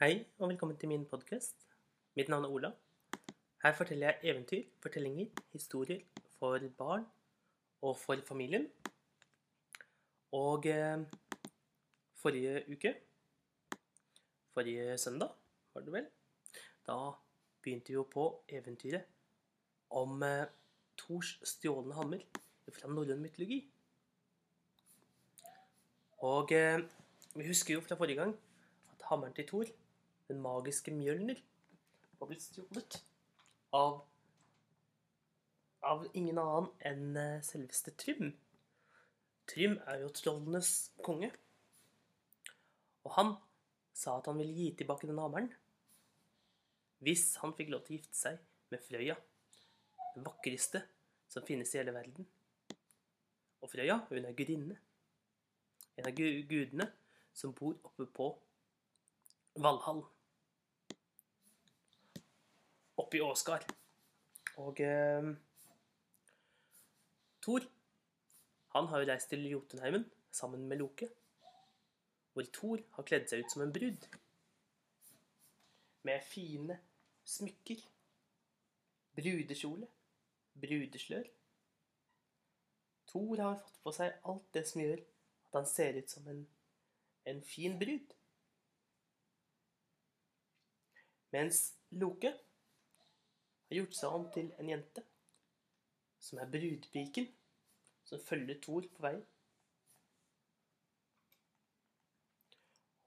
Hei, og velkommen til min podkast. Mitt navn er Ola. Her forteller jeg eventyr, fortellinger, historier for barn og for familien. Og eh, forrige uke, forrige søndag, var det vel, da begynte vi jo på eventyret om eh, Thors stjålne hammer fra norrøn mytologi. Og eh, vi husker jo fra forrige gang at hammeren til Thor, den magiske Mjølner, var blitt stjålet av av ingen annen enn eh, selveste Trym. Trym er jo trollenes konge. Og han sa at han ville gi tilbake den hammeren hvis han fikk lov til å gifte seg med Frøya, den vakreste som finnes i hele verden. Og Frøya, hun er gudinne. En av gudene som bor oppe på Valhall. Oppe i Åsgard. Og eh, Thor, han har jo reist til Jotunheimen sammen med Loke. Hvor Thor har kledd seg ut som en brud. Med fine smykker. Brudekjole. Brudeslør. Thor har fått på seg alt det som gjør at han ser ut som en, en fin brud. Mens Loke har gjort seg om til en jente som er brudpiken, som følger Thor på veien.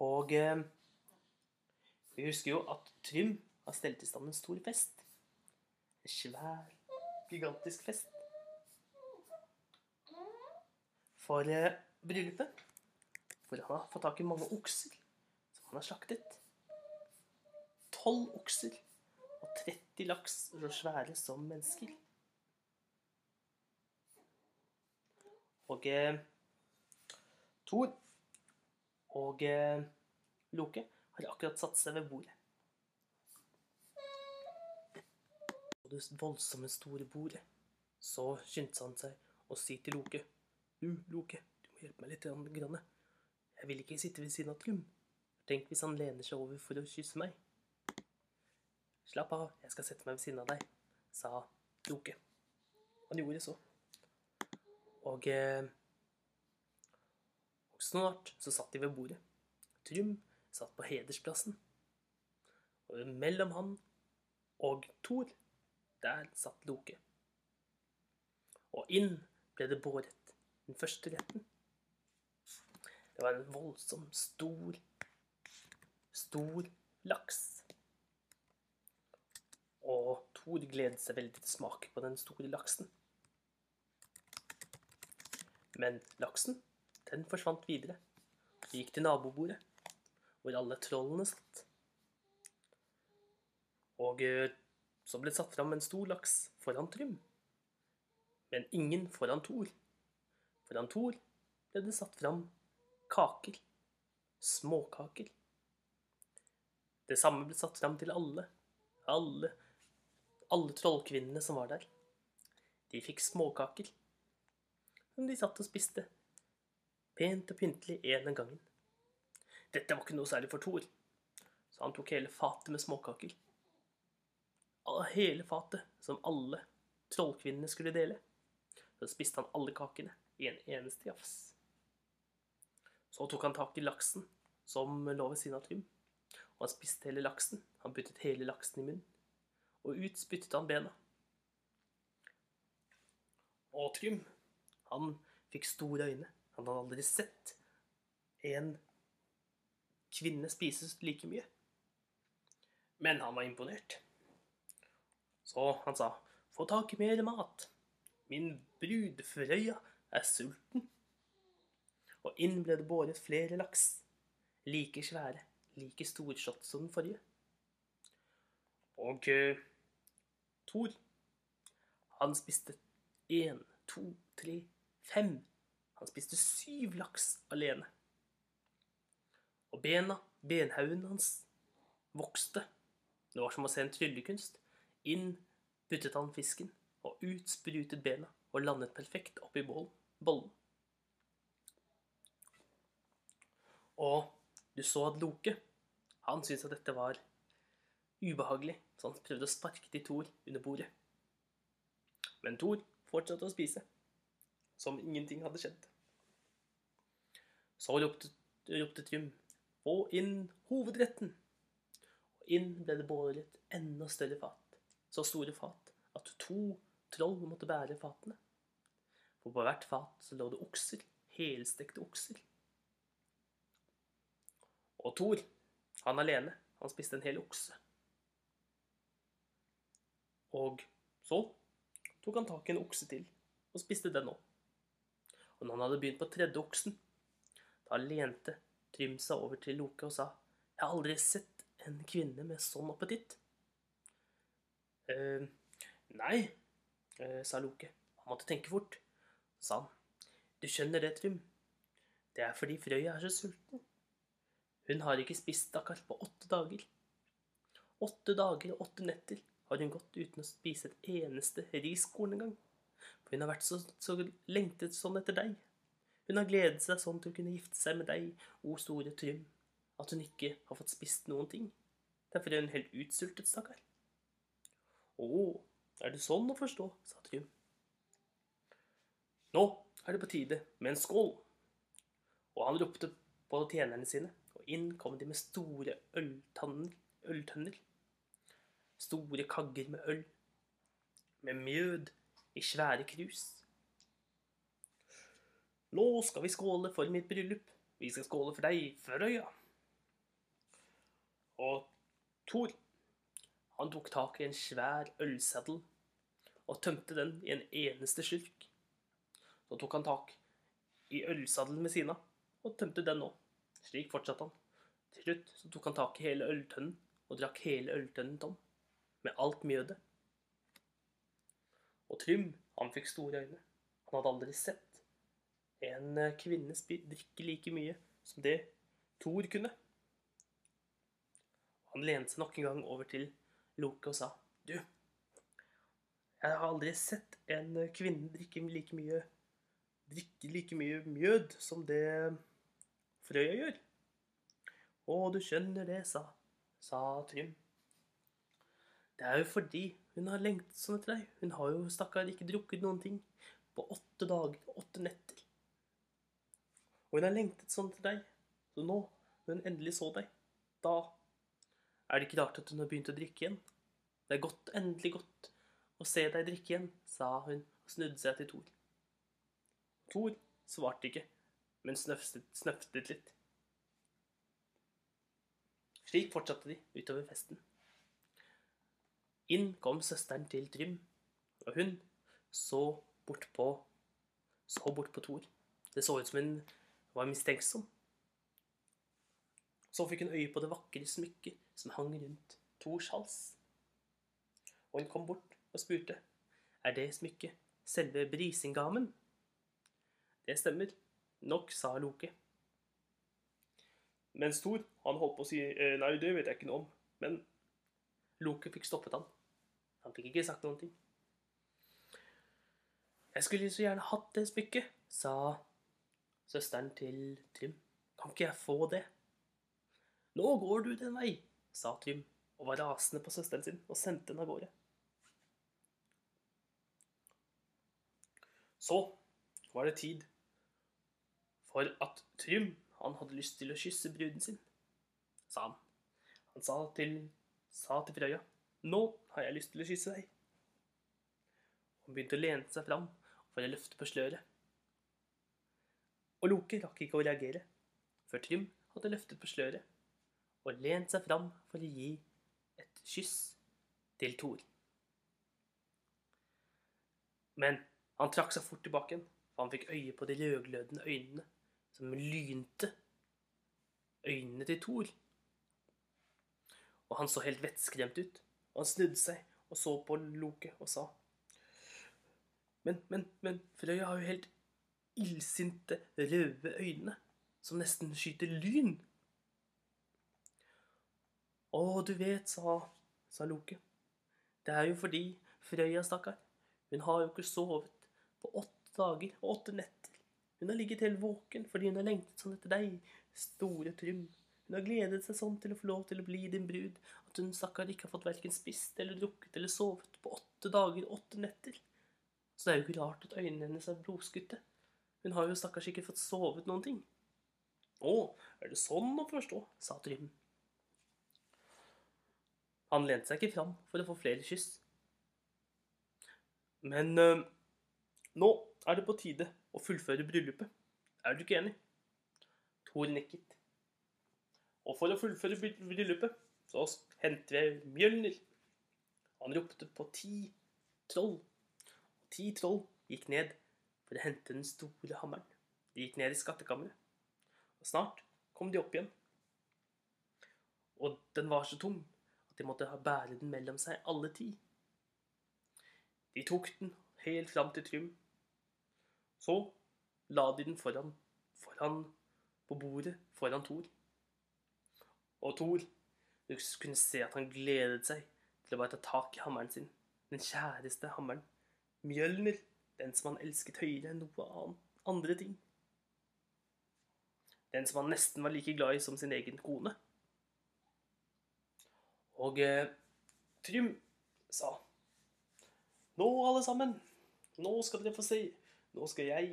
Og eh, vi husker jo at Trym har stelt i stand en stor fest. En svær, gigantisk fest. For eh, bryllupet. Hvor han har fått tak i mange okser som han har slaktet. Tolv okser og 30 laks så svære som mennesker. Og eh, Thor og eh, Loke har akkurat satt seg ved bordet. På det voldsomme store bordet så skyndte han seg å si til Loke Du, Loke, du må hjelpe meg litt. Grann. Jeg vil ikke sitte ved siden av Trym. Tenk hvis han lener seg over for å kysse meg. Slapp av, jeg skal sette meg ved siden av deg, sa Loke. Han gjorde så. Og, eh, og snart så satt de ved bordet. Trym satt på hedersplassen. Og mellom han og Thor, der satt Loke. Og inn ble det båret den første retten. Det var en voldsom stor, stor laks. Og Thor gledet seg veldig til å på den store laksen. Men laksen, den forsvant videre. Og gikk til nabobordet, hvor alle trollene satt. Og eh, så ble det satt fram en stor laks foran Trym. Men ingen foran Thor. Foran Thor ble det satt fram kaker. Småkaker. Det samme ble satt fram til alle. Alle, alle trollkvinnene som var der. De fikk småkaker. Som de satt og spiste. Pent og pyntelig en av gangen. Dette var ikke noe særlig for Thor, så han tok hele fatet med småkaker. Hele fatet, som alle trollkvinnene skulle dele. Så spiste han alle kakene i en eneste jafs. Så tok han tak i laksen som lå ved siden av Trym, og han spiste hele laksen. Han puttet hele laksen i munnen, og ut spyttet han bena. Og Trym, han fikk store øyne. Han hadde aldri sett en kvinne spise like mye. Men han var imponert. Så han sa, få tak i mer mat. Min brud Frøya er sulten. Og inn ble det båret flere laks. Like svære, like storslått som den forrige. Og eh, Thor, han spiste én, to, tre, fem. Han spiste syv laks alene. Og bena, benhaugen hans, vokste. Det var som å se en tryllekunst. Inn puttet han fisken, og ut sprutet bena og landet perfekt oppi bollen. Og du så at Loke, Han syntes at dette var ubehagelig, så han prøvde å sparke til Thor under bordet. Men Thor fortsatte å spise, som ingenting hadde skjedd. Så ropte, ropte Trym, få inn hovedretten. Og inn ble det båret enda større fat, så store fat at to troll måtte bære fatene. For på hvert fat så lå det okser, helstekte okser. Og Thor, han alene, han spiste en hel okse. Og så tok han tak i en okse til og spiste den òg. Og når han hadde begynt på tredje oksen, da lente Trym seg over til Loke og sa, Jeg har aldri sett en kvinne med sånn appetitt. eh, nei, eh, sa Loke. Han måtte tenke fort. Så sa han, du skjønner det, Trym. Det er fordi Frøya er så sulten. Hun har ikke spist, akkurat på åtte dager. Åtte dager og åtte netter har hun gått uten å spise et eneste riskorn engang. For hun har vært så, så lengtet sånn etter deg. Hun har gledet seg sånn til å kunne gifte seg med deg, o store Trym, at hun ikke har fått spist noen ting. Derfor er hun helt utsultet, stakkar. Å, er det sånn å forstå, sa Trym. Nå er det på tide med en skål. Og han ropte på tjenerne sine, og inn kom de med store øltønner, øltønner. Store kagger med øl. Med mjød i svære krus. Nå skal vi skåle for mitt bryllup. Vi skal skåle for deg, Frøya. Og Thor, han tok tak i en svær ølseddel og tømte den i en eneste slurk. Så tok han tak i ølsaddelen ved siden av og tømte den òg. Slik fortsatte han. Til slutt så tok han tak i hele øltønnen og drakk hele øltønnen tom, med alt mjødet. Og Trym, han fikk store øyne. Han hadde aldri sett en eh, kvinne drikke like mye som det Thor kunne. Han lente seg nok en gang over til Loke og sa, Du, jeg har aldri sett en eh, kvinne drikke like mye drikke like mye mjød som det Frøya gjør. Å, du skjønner det, sa, sa Trym. Det er jo fordi hun har lengtet sånn etter deg. Hun har jo stakkar ikke drukket noen ting på åtte dager og åtte netter. Og hun har lengtet sånn etter deg. Så nå, når hun endelig så deg, da er det ikke rart at hun har begynt å drikke igjen. Det er godt, endelig godt å se deg drikke igjen, sa hun og snudde seg til Thor. Thor svarte ikke, men snøftet, litt. Slik fortsatte de utover festen. Inn kom søsteren til Trym, og hun så bort på så bort på Thor. Det så ut som hun var mistenksom. Så fikk hun øye på det vakre smykket som hang rundt Thors hals. Og hun kom bort og spurte, er det smykket selve brisingamen? Det stemmer nok, sa Loke. Mens Thor, han holdt på å si «Eh, nei, det vet jeg ikke noe om. Men Loke fikk stoppet han. Han fikk ikke sagt noen ting. Jeg skulle så gjerne hatt det smykket, sa søsteren til Trym. Kan ikke jeg få det? Nå går du den vei, sa Trym og var rasende på søsteren sin og sendte henne av gårde. Så var det tid for at Trym han hadde lyst til å kysse bruden sin, sa han. Han sa til, sa til Frøya, nå har jeg lyst til å kysse deg. Hun begynte å lene seg fram for å løfte på sløret. Og Loke rakk ikke å reagere, før Trym hadde løftet på sløret og lent seg fram for å gi et kyss til Thor. Men han trakk seg fort tilbake igjen, for han fikk øye på de rødglødende øynene som lynte øynene til Thor. Og han så helt vettskremt ut, og han snudde seg og så på Loke og sa Men, men, men Frøya har jo helt illsinte, røde øyne som nesten skyter lyn. Å, du vet, sa, sa Loke. Det er jo fordi Frøya, stakkar, hun har jo ikke sovet på åtte dager og åtte netter. Hun har ligget helt våken fordi hun har lengtet sånn etter deg, store Trym. Hun har gledet seg sånn til å få lov til å bli din brud at hun stakkar ikke har fått verken spist eller drukket eller sovet på åtte dager åtte netter. Så det er jo ikke rart at øynene hennes er blodskutte. Hun har jo stakkars ikke fått sovet noen ting. Å, er det sånn å forstå, sa Trym. Han lente seg ikke fram for å få flere kyss. Men øh, nå er det på tide å fullføre bryllupet. Er du ikke enig? Thor nikket. Og for å fullføre bry- bryllupet, så henter vi Mjølner. Han ropte på ti troll. Og ti troll gikk ned for å hente den store hammeren. De gikk ned i skattkammeret. Og snart kom de opp igjen. Og den var så tung at de måtte bære den mellom seg alle ti. De tok den helt fram til Trym. Så la de den foran, foran på bordet foran Thor. Og Thor, du kunne se at han gledet seg til å bare ta tak i hammeren sin. Den kjæreste hammeren. Mjølner, den som han elsket høyere enn noe annet, andre ting. Den som han nesten var like glad i som sin egen kone. Og eh, Trym sa Nå, alle sammen, nå skal dere få se. Nå skal jeg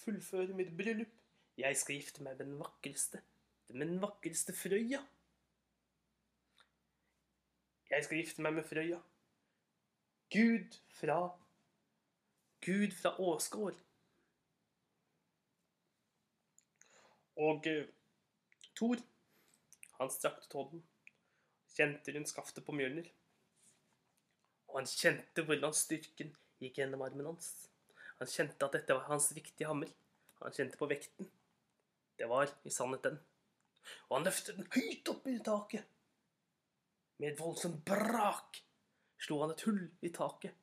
fullføre mitt bryllup. Jeg skal gifte meg med den vakreste, med den vakreste Frøya. Jeg skal gifte meg med Frøya. Gud fra Gud fra Åsgård. Og uh, Thor, han strakte tåden, kjente rundt skaftet på Mjølner. Og han kjente hvordan styrken gikk gjennom armen hans. Han kjente at dette var hans riktige hammer. Han kjente på vekten. Det var i sannhet den. Og han løftet den høyt opp i taket. Med et voldsomt brak slo han et hull i taket,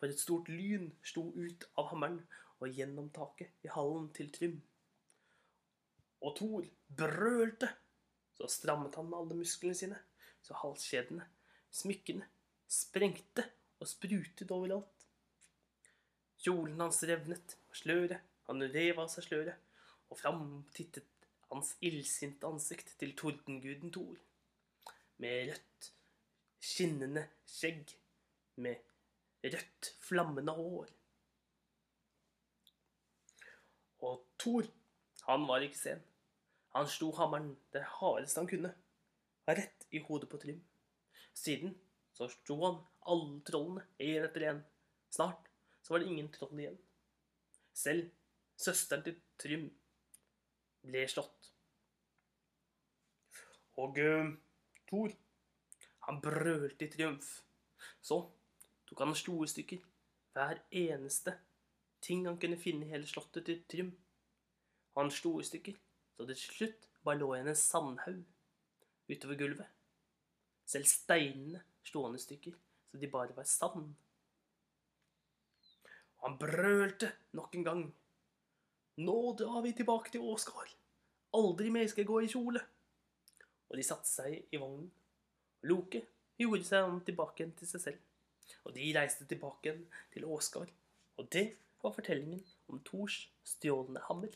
for et stort lyn slo ut av hammeren og gjennom taket i hallen til Trym. Og Thor brølte. Så strammet han alle musklene sine, så halskjedene, smykkene, sprengte og sprutet overalt. Kjolen hans revnet, og sløret, han rev av seg sløret, og fram tittet hans illsinte ansikt til tordenguden Thor, med rødt, skinnende skjegg, med rødt, flammende hår. Og Thor, han var ikke sen. Han slo hammeren det hardeste han kunne, rett i hodet på Trym. Siden så slo han alle trollene, én etter én. Snart så var det ingen troll igjen. Selv søsteren til Trym ble slått. Og uh, Thor, han brølte i triumf. Så tok han i stykker hver eneste ting han kunne finne i hele slottet til Trym. Han slo i stykker, så det til slutt bare lå igjen en sandhaug utover gulvet. Selv steinene slo han i stykker, så de bare var sand. Og han brølte nok en gang. Nå drar vi tilbake til Åsgard. Aldri mer skal jeg gå i kjole. Og de satte seg i vognen. Loke gjorde seg om tilbake til seg selv. Og de reiste tilbake til Åsgard. Og det var fortellingen om Thors stjålne hammer.